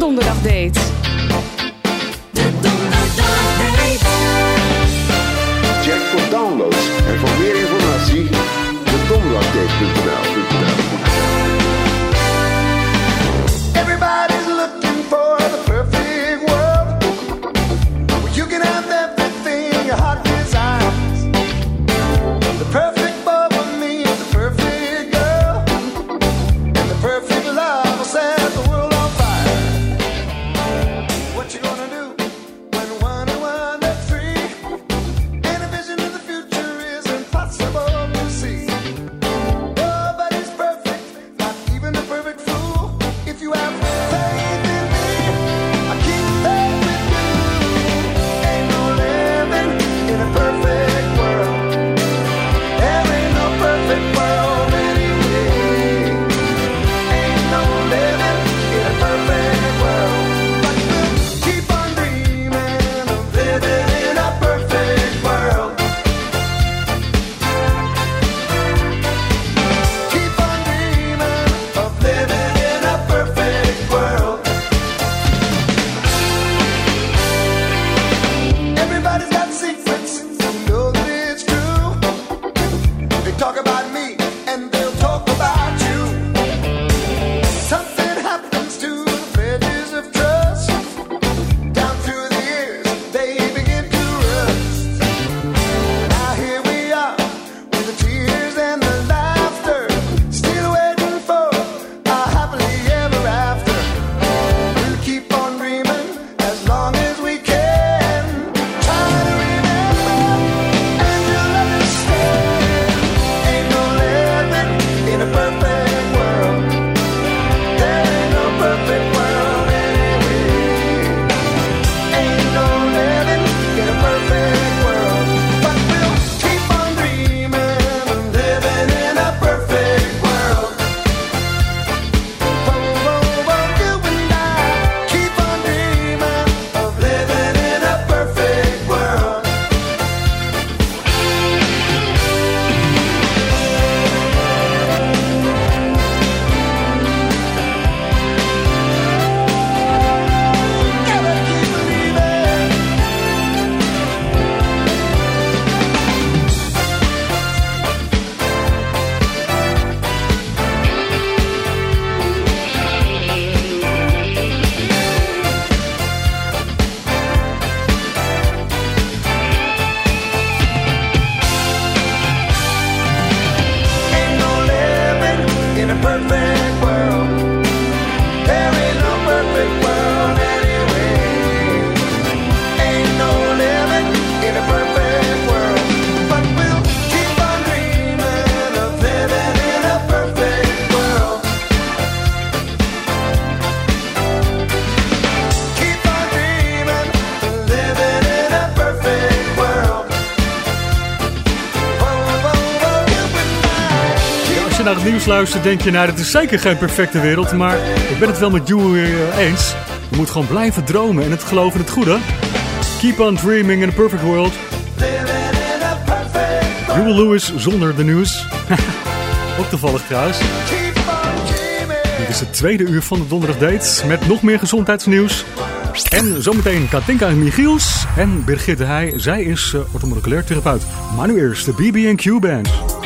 donderdag deed. je naar het nieuws luistert, denk je, nou, het is zeker geen perfecte wereld. Maar ik ben het wel met Joey eh, eens. Je moet gewoon blijven dromen en het geloven in het goede. Keep on dreaming in a perfect world. Jewel Lewis zonder de nieuws. Ook toevallig trouwens. Dit is het tweede uur van de Donderdag Dates met nog meer gezondheidsnieuws. En zometeen Katinka Michiels en Birgitte Heij. Zij is uh, therapeut. Maar nu eerst de BB&Q Band.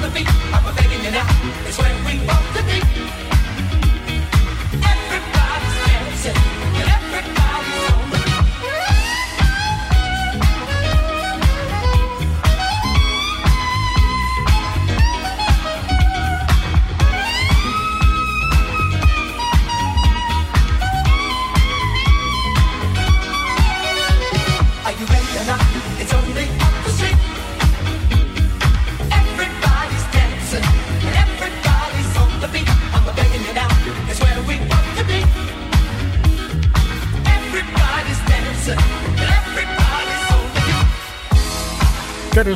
the feet of a pagan and It's where we want to be.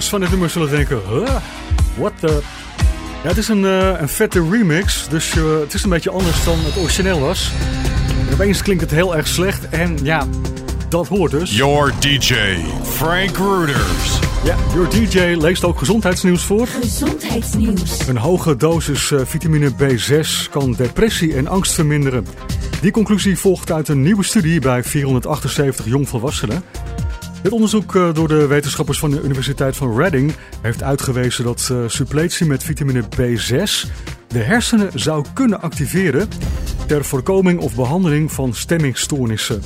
Van dit nummer zullen denken, huh? What the... Ja, het is een, eh, een vette remix, dus eh, het is een beetje anders dan het origineel was. En opeens klinkt het heel erg slecht en ja, dat hoort dus. Your DJ, Frank Rooters. Ja, Your DJ leest ook gezondheidsnieuws voor. Gezondheidsnieuws. Een hoge dosis eh, vitamine B6 kan depressie en angst verminderen. Die conclusie volgt uit een nieuwe studie bij 478 jongvolwassenen. Het onderzoek eh, door de wetenschappers van de Universiteit van Reading heeft uitgewezen dat eh, suppletie met vitamine B6 de hersenen zou kunnen activeren ter voorkoming of behandeling van stemmingstoornissen.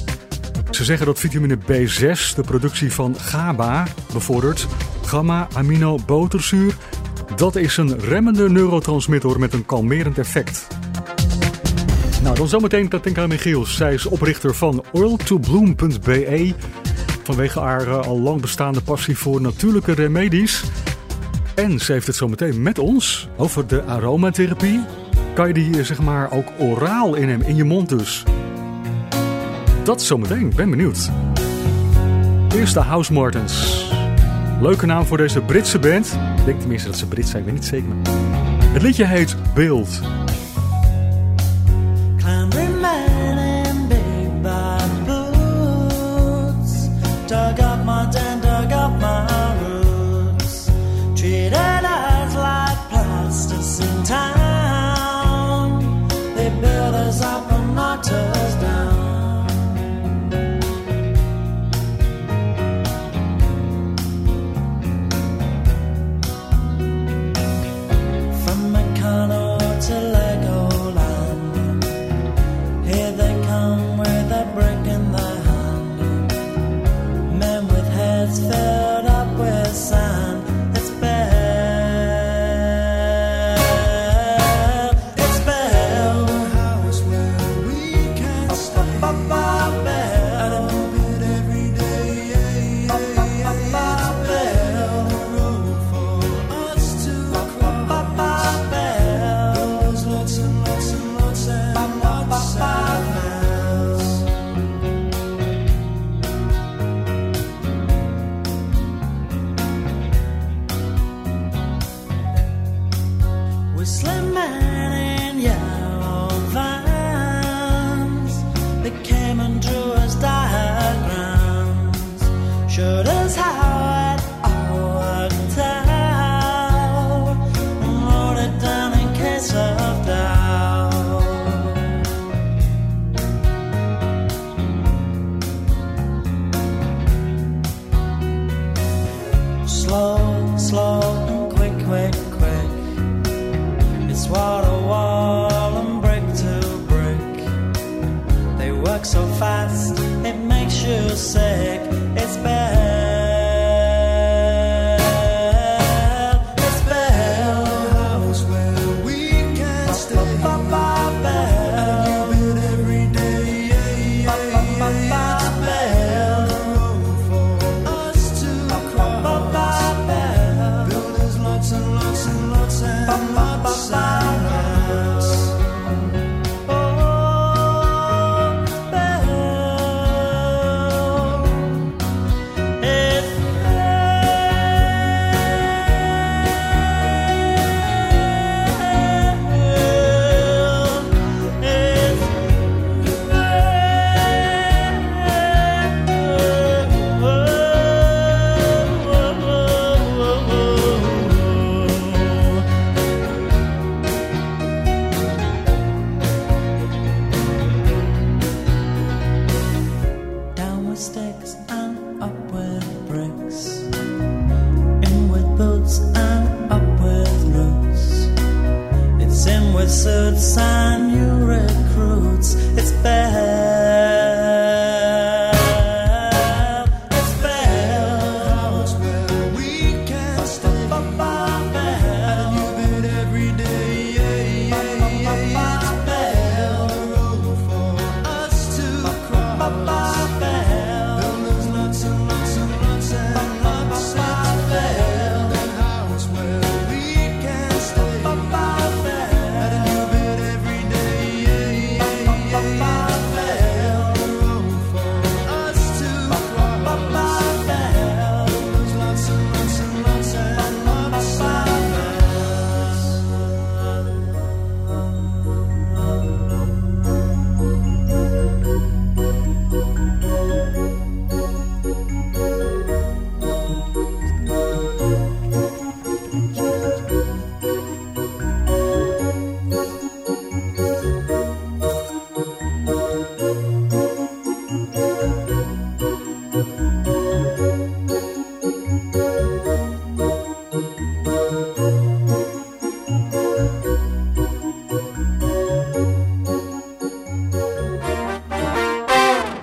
Ze zeggen dat vitamine B6 de productie van GABA bevordert, gamma-aminoboterzuur. Dat is een remmende neurotransmitter met een kalmerend effect. Nou, dan zometeen Katinka Michiels. Zij is oprichter van oil2bloom.be. Vanwege haar eh, al lang bestaande passie voor natuurlijke remedies. En ze heeft het zometeen met ons over de aromatherapie. Kan je die eh, zeg maar ook oraal innemen, in je mond dus? Dat zometeen, ben benieuwd. Eerst de House Martins. Leuke naam voor deze Britse band. Ik denk tenminste dat ze Brits zijn, ik weet niet zeker. Het liedje heet Build.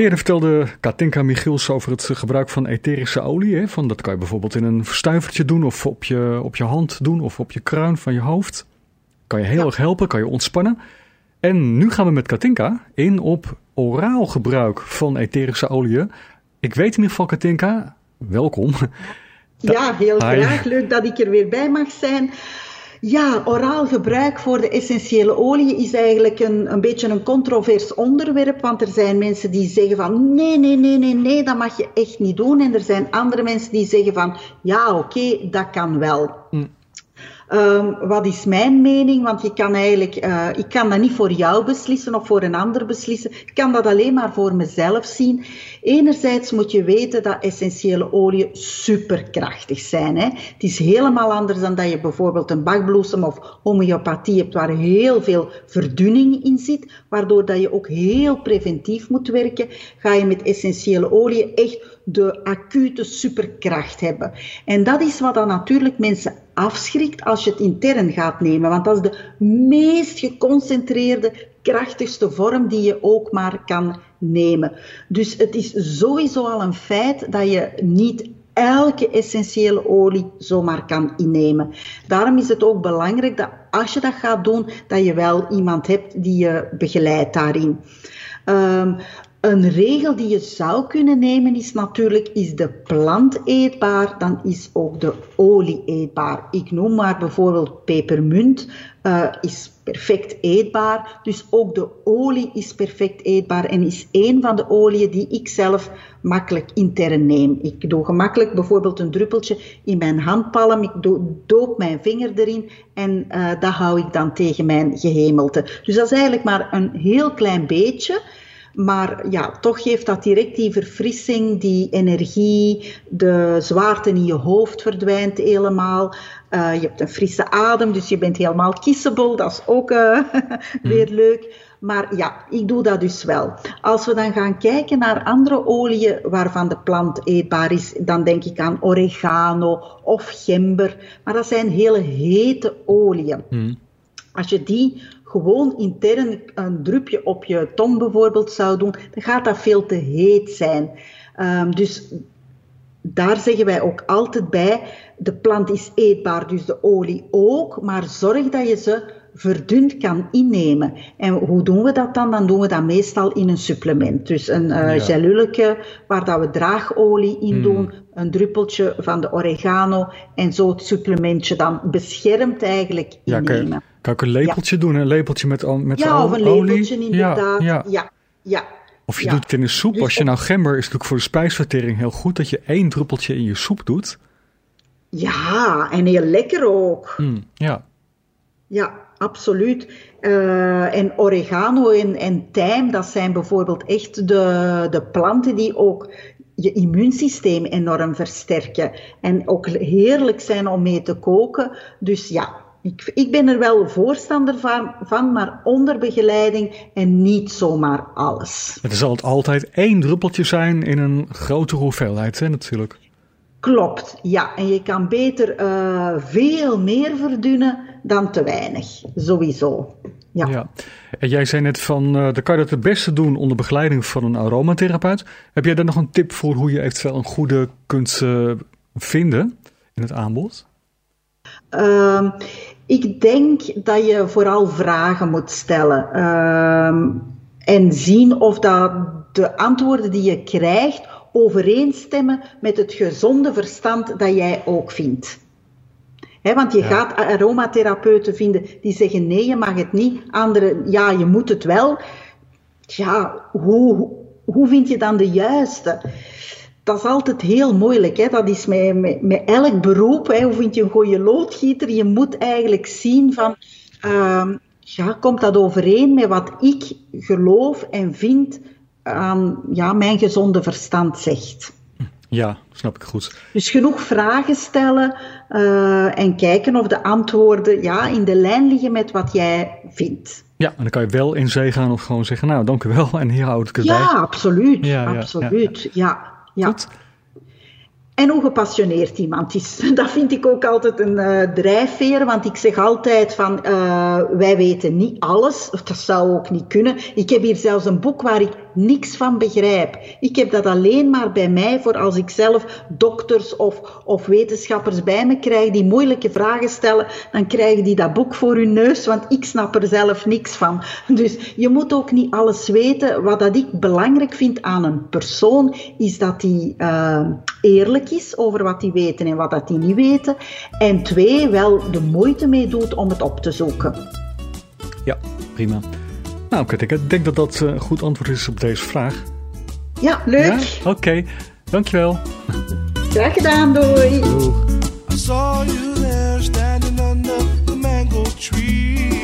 Eerder vertelde Katinka Michiels over het gebruik van etherische olie. Hè? Van, dat kan je bijvoorbeeld in een verstuivertje doen of op je, op je hand doen of op je kruin van je hoofd. Kan je heel erg helpen, kan je ontspannen. En nu gaan we met Katinka in op oraal gebruik van etherische oliën. Ik weet in ieder geval, Katinka, welkom. Ja, heel graag. Leuk dat ik er weer bij mag zijn. Ja, oraal gebruik voor de essentiële olie is eigenlijk een, een beetje een controvers onderwerp, want er zijn mensen die zeggen van nee, nee, nee, nee, nee, dat mag je echt niet doen. En er zijn andere mensen die zeggen van ja, oké, dat kan wel. Ehm, wat is mijn mening? Want je kan eigenlijk, eh, ik kan dat niet voor jou beslissen of voor een ander beslissen. Ik kan dat alleen maar voor mezelf zien. Enerzijds moet je weten dat essentiële oliën superkrachtig zijn. Hè? Het is helemaal anders dan dat je bijvoorbeeld een bakbloesem of homeopathie hebt waar heel veel verdunning in zit, waardoor dat je ook heel preventief moet werken. Ga je met essentiële oliën echt de acute superkracht hebben. En dat is wat dan natuurlijk mensen afschrikt als je het intern gaat nemen. Want dat is de meest geconcentreerde, krachtigste vorm die je ook maar kan nemen. Dus het is sowieso al een feit dat je niet elke essentiële olie zomaar kan innemen. Daarom is het ook belangrijk dat als je dat gaat doen, dat je wel iemand hebt die je begeleidt daarin. Ehm, een regel die je zou kunnen nemen is natuurlijk, is de plant eetbaar, dan is ook de olie eetbaar. Ik noem maar bijvoorbeeld pepermunt, eh, is perfect eetbaar. Dus ook de olie is perfect eetbaar en is één van de oliën die ik zelf makkelijk intern neem. Ik doe gemakkelijk bijvoorbeeld een druppeltje in mijn handpalm, ik do- doop mijn vinger erin en eh, dat hou ik dan tegen mijn gehemelte. Dus dat is eigenlijk maar een heel klein beetje. Maar ja, toch geeft dat direct die verfrissing, die energie, de zwaarte in je hoofd verdwijnt helemaal. Eh, je hebt een frisse adem, dus je bent helemaal kissable. Dat is ook eh, weer leuk. Maar ja, ik doe dat dus wel. Als we dan gaan kijken naar andere oliën waarvan de plant eetbaar is, dan denk ik aan oregano of gember. Maar dat zijn hele hete oliën. Als je die gewoon intern een drupje op je tong bijvoorbeeld zou doen, dan gaat dat veel te heet zijn. Ehm, dus daar zeggen wij ook altijd bij, de plant is eetbaar, dus de olie ook, maar zorg dat je ze verdund kan innemen. En hoe doen we dat dan? Dan doen we dat meestal in een supplement. Dus een Ja. gelulke waar dat we draagolie in doen, een druppeltje van de oregano en zo het supplementje dan beschermt eigenlijk Ja, kan, innemen. je, kan ik een lepeltje doen? Een lepeltje met, met Ja, al- of een olie? lepeltje inderdaad. Ja, Ja, ja. ja. Of je ja. doet het in een soep. Dus Als je nou gember is natuurlijk voor de spijsvertering heel goed dat je één druppeltje in je soep doet. Ja, en heel lekker ook. Hm, ja. Ja, absoluut. Eh, en oregano en, en tijm, dat zijn bijvoorbeeld echt de, de planten die ook je immuunsysteem enorm versterken. En ook heerlijk zijn om mee te koken. Dus ja, ik, ik ben er wel voorstander van, van, maar onder begeleiding en niet zomaar alles. Het zal altijd één druppeltje zijn in een grotere hoeveelheid, hè, natuurlijk. Klopt, ja. En je kan beter eh, veel meer verdunnen dan te weinig. Sowieso. Ja. Ja. En jij zei net van, eh dan kan je dat het beste doen onder begeleiding van een aromatherapeut. Heb jij daar nog een tip voor hoe je eventueel een goede kunt eh, vinden in het aanbod? Ehm, ik denk dat je vooral vragen moet stellen. Ehm, en zien of dat de antwoorden die je krijgt overeenstemmen met het gezonde verstand dat jij ook vindt. Want je gaat aromatherapeuten vinden die zeggen nee, je mag het niet. Anderen, ja, je moet het wel. Ja, hoe, hoe vind je dan de juiste? Dat is altijd heel moeilijk. Hè? Dat is met, met, met elk beroep. Hè? Hoe vind je een goede loodgieter? Je moet eigenlijk zien van... ehm, ja, komt dat overeen met wat ik geloof en vind aan ja, mijn gezonde verstand zegt? Ja, snap ik goed. Dus genoeg vragen stellen eh, en kijken of de antwoorden ja, in de lijn liggen met wat jij vindt. Ja, en dan kan je wel in zee gaan of gewoon zeggen, nou, dank u wel. En hier houd ik het Ja, bij. absoluut. Ja, ja, absoluut. Ja, ja. Goed. En hoe gepassioneerd iemand is. Dat vind ik ook altijd een eh, drijfveer, want ik zeg altijd van, eh, wij weten niet alles. Dat zou ook niet kunnen. Ik heb hier zelfs een boek waar ik niks van begrijp. Ik heb dat alleen maar bij mij voor als ik zelf dokters of, of wetenschappers bij me krijg die moeilijke vragen stellen, dan krijgen die dat boek voor hun neus, want ik snap er zelf niks van. Dus je moet ook niet alles weten. Wat dat ik belangrijk vind aan een persoon, is dat die eh, eerlijk is over wat die weten en wat dat die niet weten. En twee, wel de moeite mee doet om het op te zoeken. Ja, prima. Nou, kijk, ik denk dat dat eh, een goed antwoord is op deze vraag. Ja, leuk. Ja? Oké, dankjewel. Graag gedaan, doei. Doeg. I saw you there standing under the mango tree.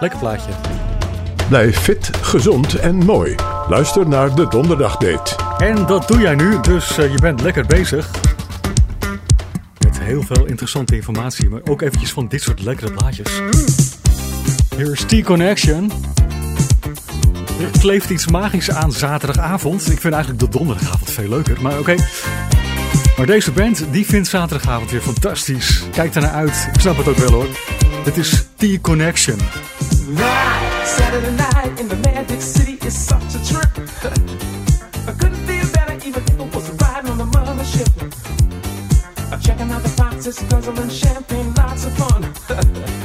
Lekker plaatje. Blijf fit, gezond en mooi. Luister naar de Donderdagdate. En dat doe jij nu, dus eh, je bent lekker bezig. Met heel veel interessante informatie, maar ook eventjes van dit soort lekkere plaatjes. Hier is T-Connection. Er kleeft iets magisch aan zaterdagavond. Ik vind eigenlijk de donderdagavond veel leuker, maar oké. Maar deze band, die vindt zaterdagavond weer fantastisch. Kijk ernaar uit, ik snap het ook wel hoor. Het is T-Connection. Saturday night in the Magic City is such a trip. I couldn't feel better even if I was riding on the mothership. I'm checking out the foxes, guzzling champagne, lots of fun.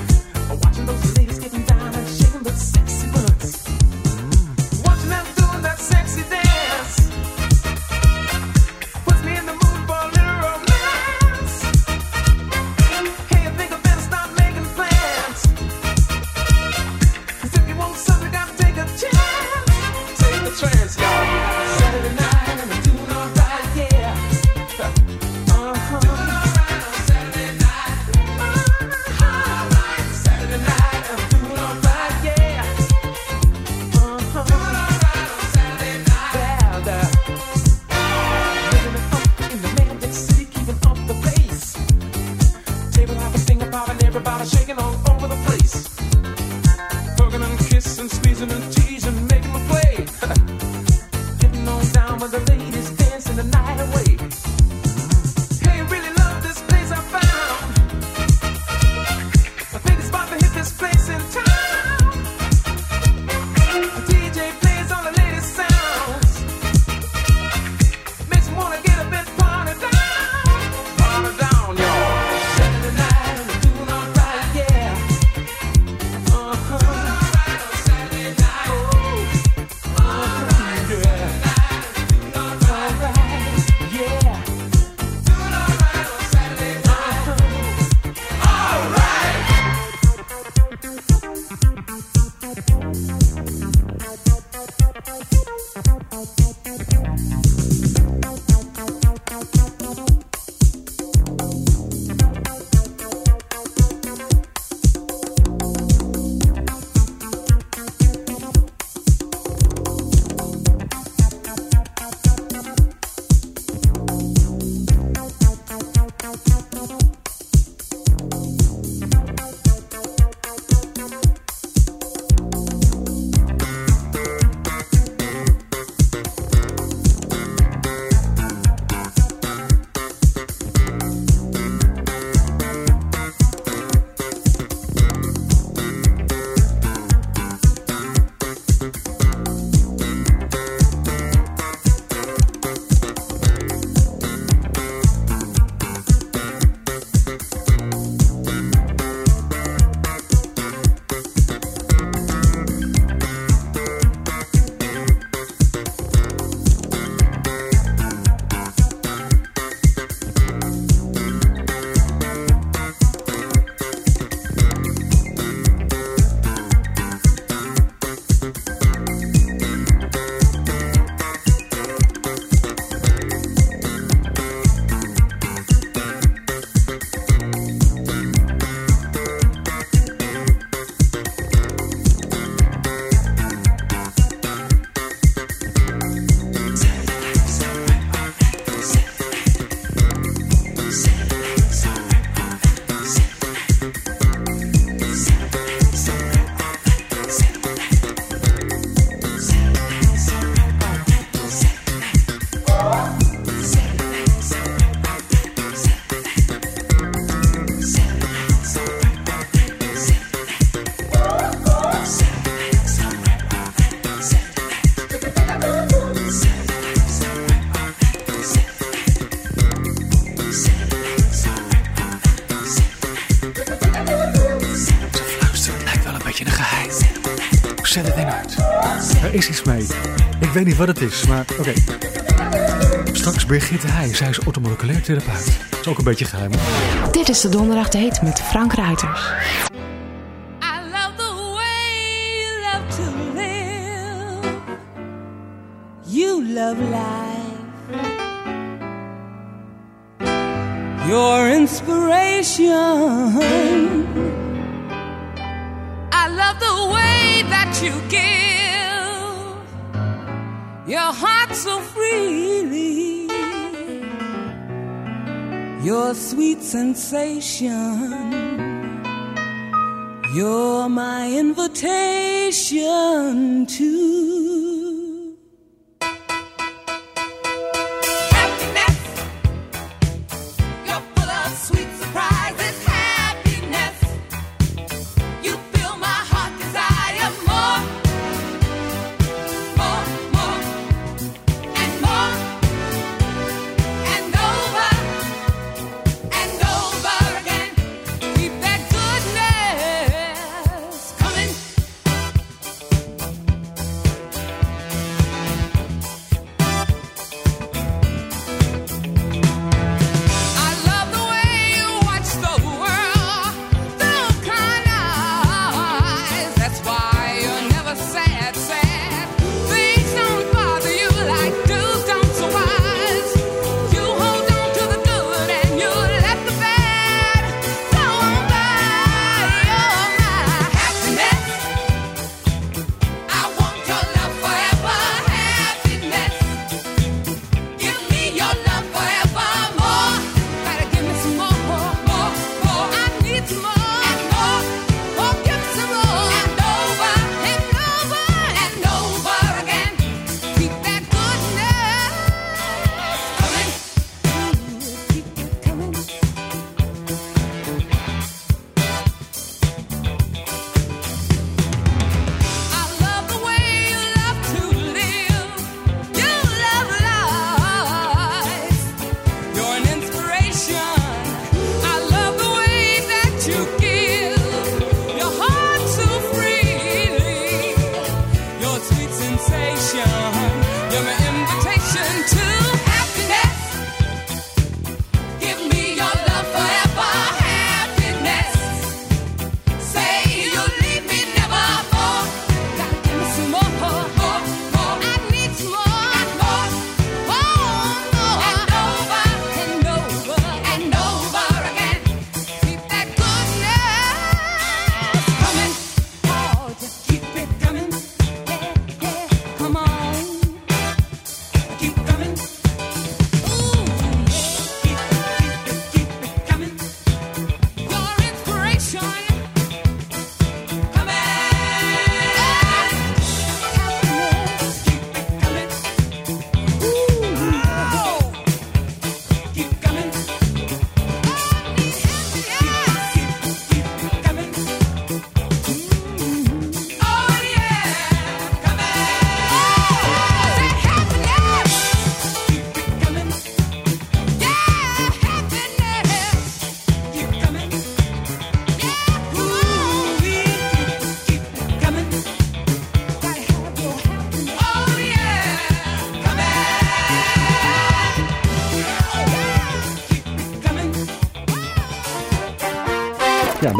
weet niet wat het is, maar oké. Straks Brigitte hij Zij is automoleculair therapeut. Dat is ook een beetje geheim. Dit is de Donderdag Date met Frank Ruiters. your sweet sensation. You're my invitation to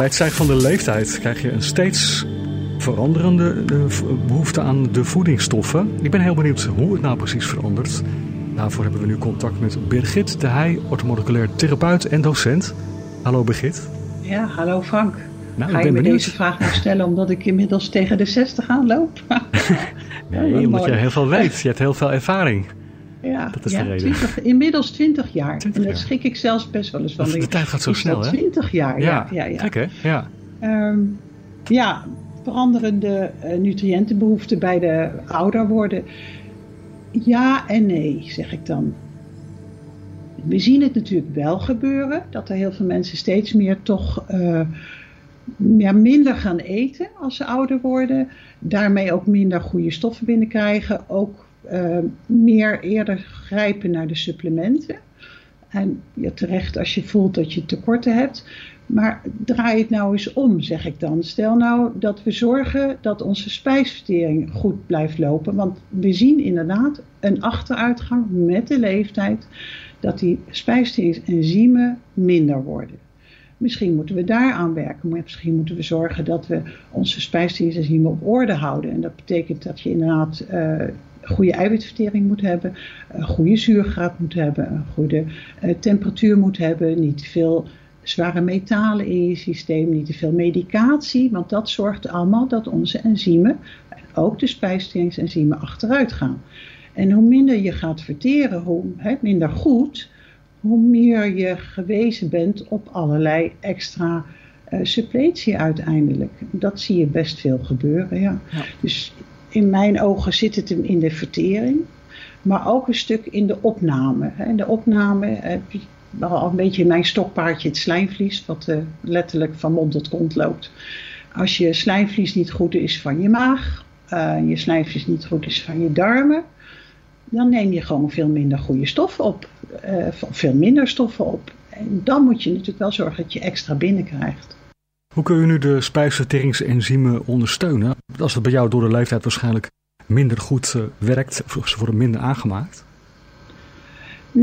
bij het stijgen van de leeftijd krijg je een steeds veranderende eh, behoefte aan de voedingsstoffen. Ik ben heel benieuwd hoe het nou precies verandert. Daarvoor hebben we nu contact met Birgit de Heij, orthomoleculair therapeut en docent. Hallo Birgit. Ja, hallo Frank. Nou, Ga ik je ben me benieuwd. deze vraag nou stellen omdat ik inmiddels tegen de 60 aanloop? Nee, omdat je heel veel weet. Je hebt heel veel ervaring. Ja, Dat is ja, de reden. 20 inmiddels 20 jaar. 20 en daar jaar. schrik ik zelfs best wel eens van. De tijd gaat zo is snel, dat hè? 20 jaar, ja. ja, ja. Gek, hè? Ja. Ehm, ja, veranderende eh, nutriëntenbehoeften bij de ouder worden. Ja en nee, zeg ik dan. We zien het natuurlijk wel gebeuren, dat er heel veel mensen steeds meer toch eh, ja, minder gaan eten als ze ouder worden. Daarmee ook minder goede stoffen binnenkrijgen. Ook eh, meer eerder grijpen naar de supplementen. En ja, terecht als je voelt dat je tekorten hebt. Maar draai het nou eens om, zeg ik dan. Stel nou dat we zorgen dat onze spijsvertering goed blijft lopen. Want we zien inderdaad een achteruitgang met de leeftijd dat die spijsverteringsenzymen minder worden. Misschien moeten we daar aan werken. Misschien moeten we zorgen dat we onze spijsverteringsenzymen op orde houden. En dat betekent dat je inderdaad eh, goede eiwitvertering moet hebben, een goede zuurgraad moet hebben, een goede eh, temperatuur moet hebben, niet te veel zware metalen in je systeem, niet te veel medicatie, want dat zorgt allemaal dat onze enzymen, ook de spijsverteringsenzymen, achteruit gaan. En hoe minder je gaat verteren, hoe minder goed, hoe meer je gewezen bent op allerlei extra eh, suppletie uiteindelijk. Dat zie je best veel gebeuren, ja. Dus in mijn ogen zit het hem in de vertering, maar ook een stuk in de opname. hè. De opname heb je wel een beetje mijn stokpaardje het slijmvlies, wat eh, letterlijk van mond tot kont loopt. Als je slijmvlies niet goed is van je maag, eh, je slijmvlies niet goed is van je darmen, dan neem je gewoon veel minder goede stoffen op, eh, veel minder stoffen op. En dan moet je natuurlijk wel zorgen dat je extra binnenkrijgt. Hoe kun je nu de spijsverteringsenzymen ondersteunen? Als het bij jou door de leeftijd waarschijnlijk minder goed eh, werkt, of ze worden minder aangemaakt.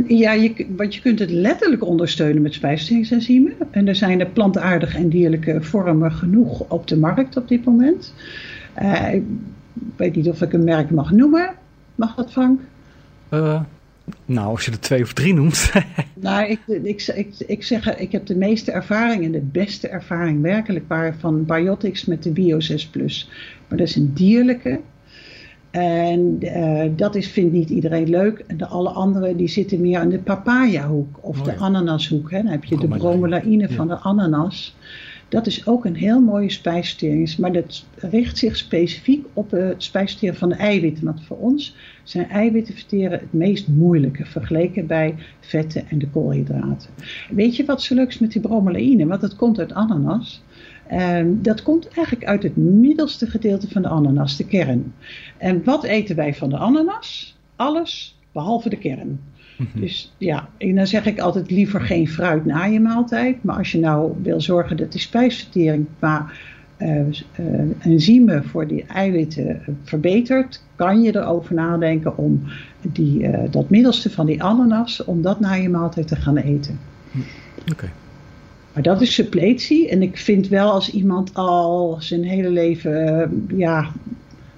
Ja, je, want je kunt het letterlijk ondersteunen met spijsverteringsenzymen. En er zijn er plantaardige en dierlijke vormen genoeg op de markt op dit moment. Eh, ik weet niet of ik een merk mag noemen. Mag dat, Frank? Eh, nou, als je er twee of drie noemt. Nou, ik, ik, ik, ik zeg, ik heb de meeste ervaring en de beste ervaring werkelijk waar van Biotics met de Bio 6 Plus. Maar dat is een dierlijke. En eh, dat is, vindt niet iedereen leuk. En de alle andere die zitten meer in de papayahoek of Oh de ananashoek. Hè. Dan heb je de Bromelaïne. bromelaïne Ja. van de ananas. Dat is ook een heel mooie spijsvertering. Maar dat richt zich specifiek op het spijsverteren van de eiwitten. Want voor ons zijn eiwitten verteren het meest moeilijke vergeleken bij vetten en de koolhydraten. Weet je wat zo leuk is met die bromelaïne? Want dat komt uit ananas. En dat komt eigenlijk uit het middelste gedeelte van de ananas, de kern. En wat eten wij van de ananas? Alles behalve de kern. Dus ja, en dan zeg ik altijd liever geen fruit na je maaltijd. Maar als je nou wil zorgen dat die spijsvertering qua eh, enzymen voor die eiwitten eh, verbetert, kan je erover nadenken om die, dat middelste van die ananas, om dat na je maaltijd te gaan eten. Oké. Maar dat is suppletie. En ik vind wel als iemand al zijn hele leven, eh, ja,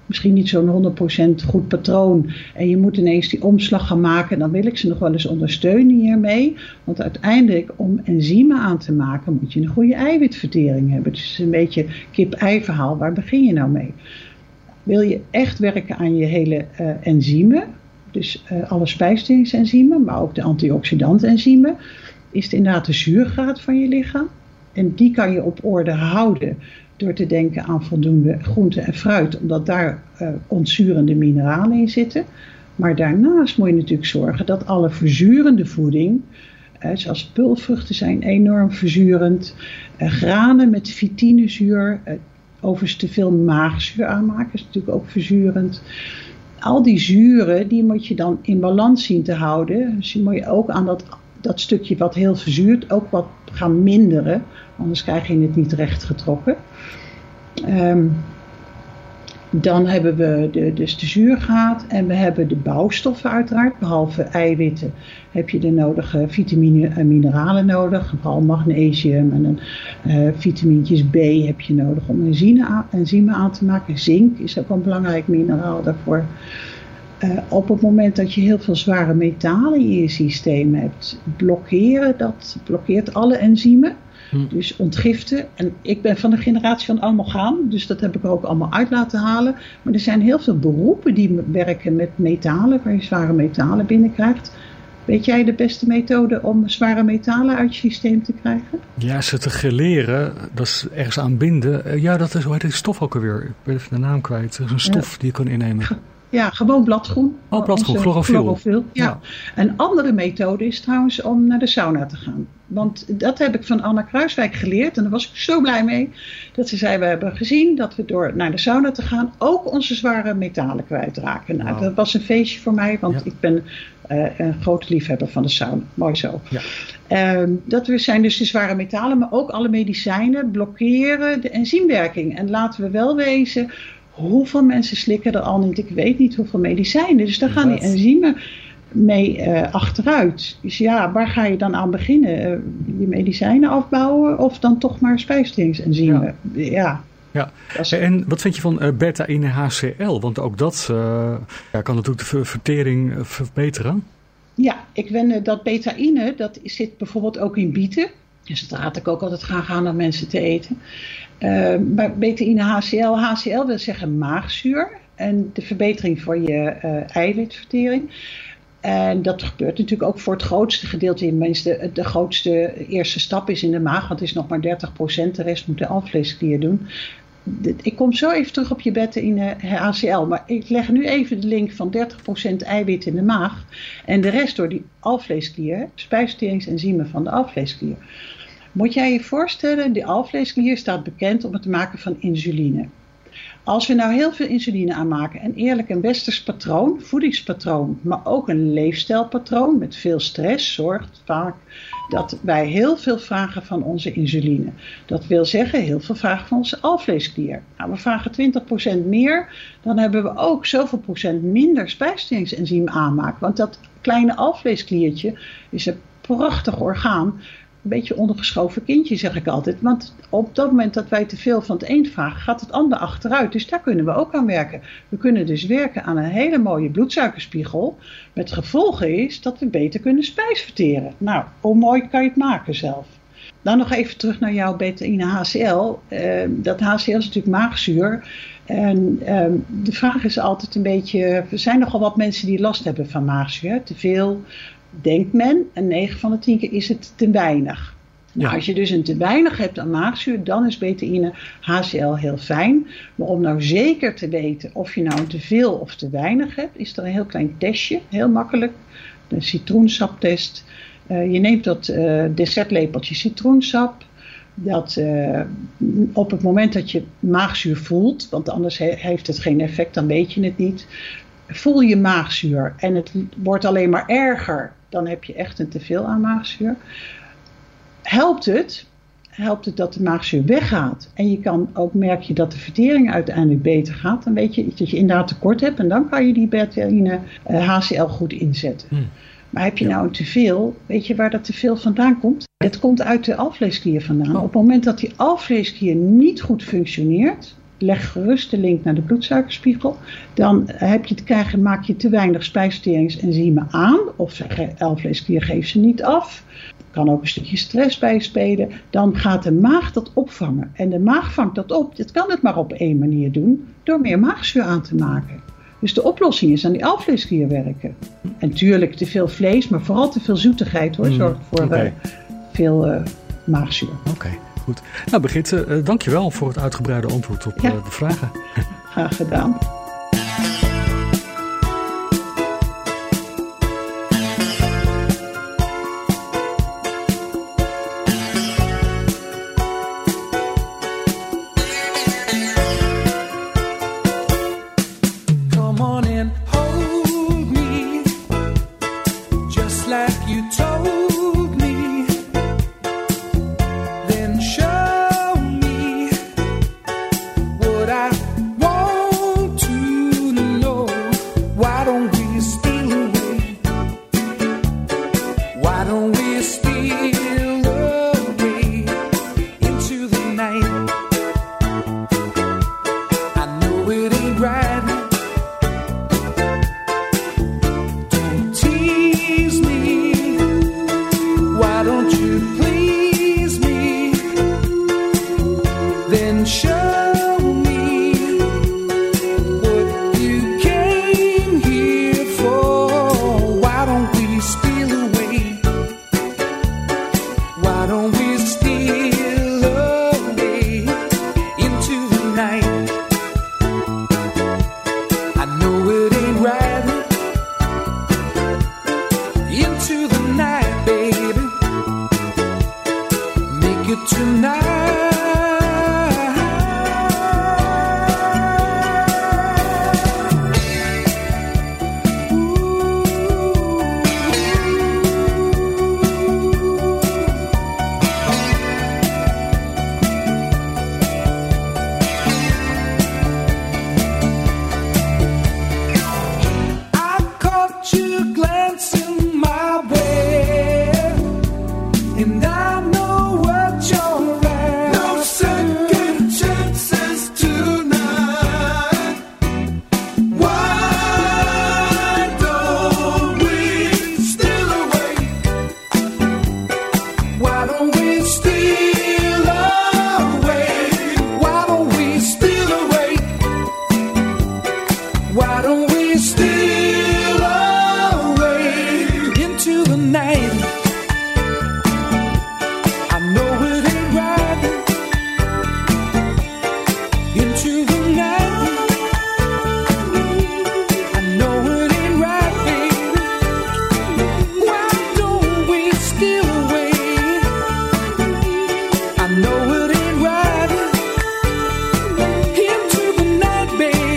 misschien niet zo'n 100% goed patroon. En je moet ineens die omslag gaan maken. Dan wil ik ze nog wel eens ondersteunen hiermee. Want uiteindelijk, om enzymen aan te maken, moet je een goede eiwitvertering hebben. Dus het is een beetje kip-ei verhaal. Waar begin je nou mee? Wil je echt werken aan je hele eh, enzymen, dus eh, alle spijsverteringsenzymen, maar ook de antioxidantenzymen, is het inderdaad de zuurgraad van je lichaam. En die kan je op orde houden door te denken aan voldoende groente en fruit, omdat daar eh, ontzurende mineralen in zitten. Maar daarnaast moet je natuurlijk zorgen dat alle verzurende voeding, eh, zoals pulvruchten zijn enorm verzurend, eh, granen met fitinezuur, eh, overigens te veel maagzuur aanmaken is natuurlijk ook verzurend. Al die zuren, die moet je dan in balans zien te houden. Dus die moet je ook aan dat, dat stukje wat heel verzuurt ook wat gaan minderen. Anders krijg je het niet recht getrokken. Ehm, Dan hebben we de, dus de zuurgraad en we hebben de bouwstoffen uiteraard. Behalve eiwitten heb je de nodige vitamine en mineralen nodig. Vooral magnesium en een, vitamintjes B heb je nodig om enzymen aan te maken. Zink is ook een belangrijk mineraal daarvoor. Eh, op het moment dat je heel veel zware metalen in je systeem hebt, blokkeren dat blokkeert alle enzymen. Dus ontgiften. En ik ben van de generatie van allemaal gaan, dus dat heb ik er ook allemaal uit laten halen. Maar er zijn heel veel beroepen die werken met metalen, waar je zware metalen binnenkrijgt. Weet jij de beste methode om zware metalen uit je systeem te krijgen? Ja, ze te geleren, dat is ergens aan binden. Eh, ja, dat is, hoe heet die stof ook alweer? Ik ben even de naam kwijt. Dat is een stof die je kan innemen. Ja, gewoon bladgroen. Oh, bladgroen, chlorofiel. Ja. Een andere methode is trouwens om naar de sauna te gaan. Want dat heb ik van Anna Kruiswijk geleerd. En daar was ik zo blij mee. Dat ze zei, we hebben gezien dat we door naar de sauna te gaan... ook onze zware metalen kwijtraken. Nou, dat was een feestje voor mij. Want ik ben eh, een grote liefhebber van de sauna. Mooi zo. Ja. Ehm, dat we zijn dus de zware metalen, maar ook alle medicijnen blokkeren de enzymwerking. En laten we wel wezen, hoeveel mensen slikken er al niet? Ik weet niet hoeveel medicijnen. Dus daar gaan die enzymen mee eh, achteruit. Dus ja, waar ga je dan aan beginnen? Eh, je medicijnen afbouwen of dan toch maar spijsverteringsenzymen? Ja. Ja. Dat is- En wat vind je van eh, beta-ine HCl? Want ook dat eh, ja, kan natuurlijk de ver- vertering eh, verbeteren. Ja, ik wende dat betaïne, dat zit bijvoorbeeld ook in bieten. Dus dat raad ik ook altijd graag aan aan mensen te eten. Eh, maar betaïne HCl, HCl wil zeggen maagzuur. En de verbetering van je eh, eiwitvertering. En dat gebeurt natuurlijk ook voor het grootste gedeelte in. De, de grootste eerste stap is in de maag, want het is nog maar 30%. De rest moet de alvleesklier doen. Ik kom zo even terug op je beta-ine HCl. Maar ik leg nu even de link van 30% eiwit in de maag. En de rest door die alvleesklier, spijsverteringsenzymen van de alvleesklier. Moet jij je voorstellen, die alvleesklier staat bekend om het maken van insuline. Als we nou heel veel insuline aanmaken en eerlijk een westers patroon, voedingspatroon, maar ook een leefstijlpatroon met veel stress zorgt vaak dat wij heel veel vragen van onze insuline. Dat wil zeggen heel veel vragen van onze alvleesklier. Nou, we vragen 20% meer, dan hebben we ook zoveel procent minder spijsverteringsenzym aanmaak. Want dat kleine alvleeskliertje is een prachtig orgaan een beetje ondergeschoven kindje, zeg ik altijd. Want op dat moment dat wij te veel van het een vragen, gaat het ander achteruit. Dus daar kunnen we ook aan werken. We kunnen dus werken aan een hele mooie bloedsuikerspiegel. Met gevolgen is dat we beter kunnen spijsverteren. Nou, hoe mooi kan je het maken zelf? Dan nog even terug naar jouw beta-ine HCl. Eh, dat HCl is natuurlijk maagzuur. En ehm, de vraag is altijd een beetje... Er zijn nogal wat mensen die last hebben van maagzuur. Te veel, denkt men. En 9 van de 10 keer is het te weinig. Nou, Ja. Als je dus een te weinig hebt aan maagzuur, dan is beta-ine HCl heel fijn. Maar om nou zeker te weten of je nou een te veel of te weinig hebt, is er een heel klein testje, heel makkelijk. De citroensaptest. Eh, je neemt dat eh dessertlepeltje citroensap. Dat eh, op het moment dat je maagzuur voelt, want anders he- heeft het geen effect, dan weet je het niet. Voel je maagzuur en het wordt alleen maar erger, dan heb je echt een teveel aan maagzuur helpt het, helpt het dat de maagzuur weggaat. En je kan ook merk je dat de vertering uiteindelijk beter gaat. Dan weet je dat je inderdaad tekort hebt. En dan kan je die eh, HCl goed inzetten. Maar heb je nou een teveel, weet je waar dat teveel vandaan komt? Het komt uit de alvleesklier vandaan. Op het moment dat die alvleesklier niet goed functioneert, leg gerust de link naar de bloedsuikerspiegel. Dan heb je te krijgen, maak je te weinig spijsverteringsenzymen aan. Of alvleesklier geeft ze niet af. Er kan ook een stukje stress bij spelen. Dan gaat de maag dat opvangen. En de maag vangt dat op. Dit kan het maar op één manier doen. Door meer maagzuur aan te maken. Dus de oplossing is aan die alvleesklier werken. En tuurlijk te veel vlees, maar vooral te veel zoetigheid hoor. Mm, Zorgt voor eh, veel eh, maagzuur. Oké, goed. Nou, Brigitte, eh, dankjewel voor het uitgebreide antwoord op Ja. eh, de vragen. Graag gedaan.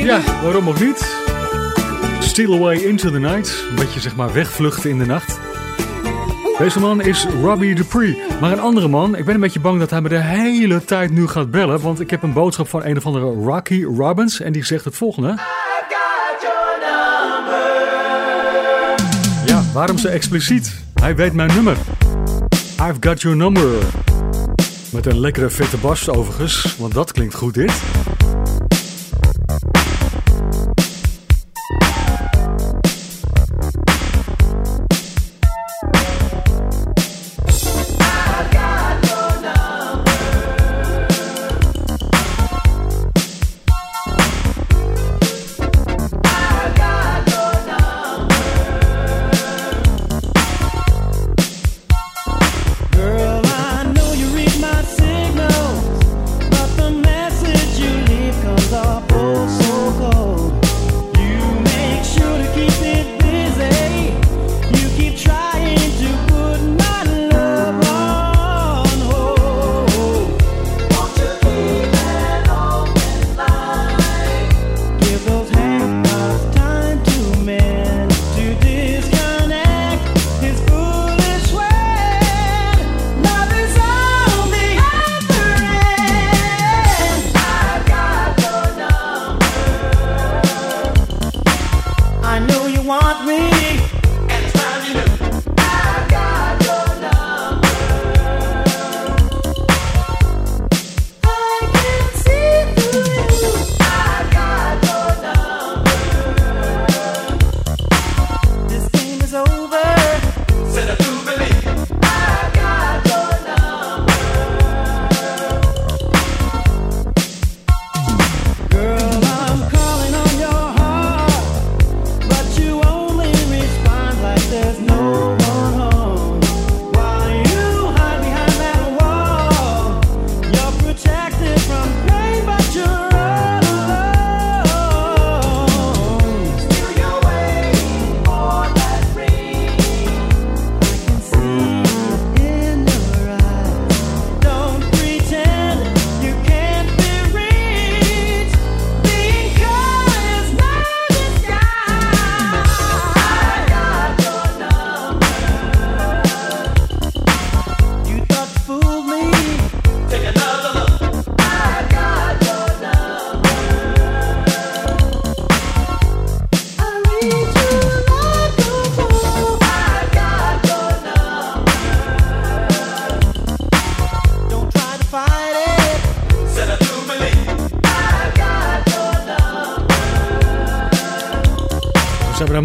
Ja, waarom ook niet? Steal Away into the Night. Een beetje zeg maar wegvluchten in de nacht. Deze man is Robbie Dupree. Maar een andere man, ik ben een beetje bang dat hij me de hele tijd nu gaat bellen. Want ik heb een boodschap van een of andere Rocky Robbins. En die zegt het volgende. Ja, waarom zo expliciet? Hij weet mijn nummer. I've got your number. Met een lekkere vette bas overigens, want dat klinkt goed dit.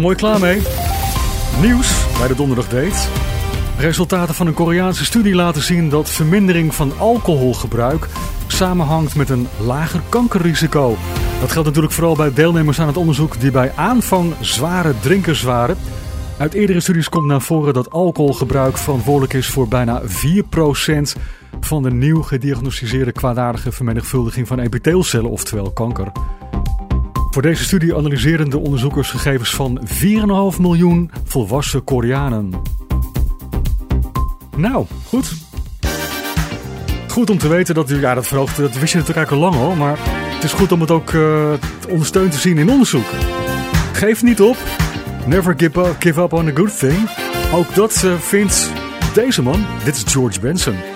Mooi klaar mee. Nieuws bij de Donderdag Date. Resultaten van een Koreaanse studie laten zien dat vermindering van alcoholgebruik samenhangt met een lager kankerrisico. Dat geldt natuurlijk vooral bij deelnemers aan het onderzoek die bij aanvang zware drinkers waren. Uit eerdere studies komt naar voren dat alcoholgebruik verantwoordelijk is voor bijna 4% van de nieuw gediagnosticeerde kwaadaardige vermenigvuldiging van epiteelcellen, oftewel kanker. Voor deze studie analyseren de onderzoekers gegevens van 4,5 miljoen volwassen Koreanen. Nou, goed. Goed om te weten dat u, ja, dat verhoogt, dat wist je natuurlijk al lang hoor, maar het is goed om het ook eh, ondersteund te zien in onderzoek. Geef niet op. Never give up, give up on a good thing. Ook dat eh, vindt deze man. Dit is George Benson.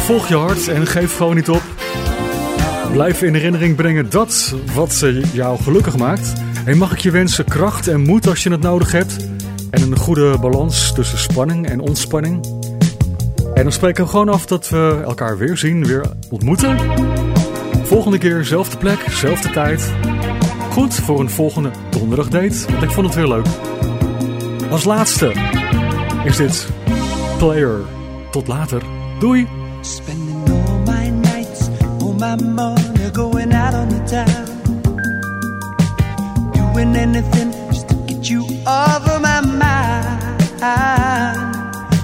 Volg je hart en geef gewoon niet op. Blijf in herinnering brengen dat wat jou gelukkig maakt. En mag ik je wensen kracht en moed als je het nodig hebt. En een goede balans tussen spanning en ontspanning. En dan spreken we gewoon af dat we elkaar weer zien, weer ontmoeten. Volgende keer, zelfde plek, zelfde tijd. Goed voor een volgende donderdag date, want ik vond het weer leuk. Als laatste is dit Player. Tot later. Doei! Spending all my nights, all my money going out on the town. Doing anything just to get you off of my mind.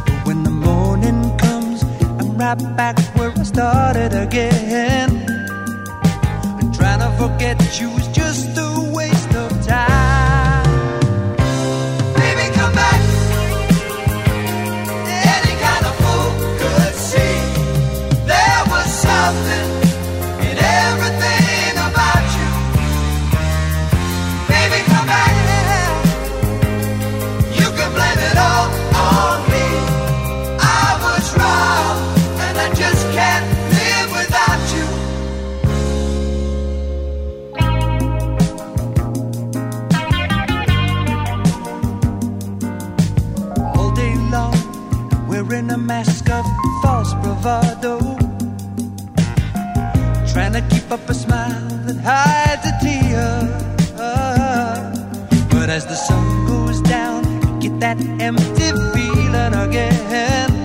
But when the morning comes, I'm right back where I started again. And trying to forget you bravado. Trying to keep up a smile that hides a tear. But as the sun goes down, you get that empty feeling again.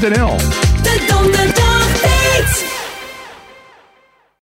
Kijk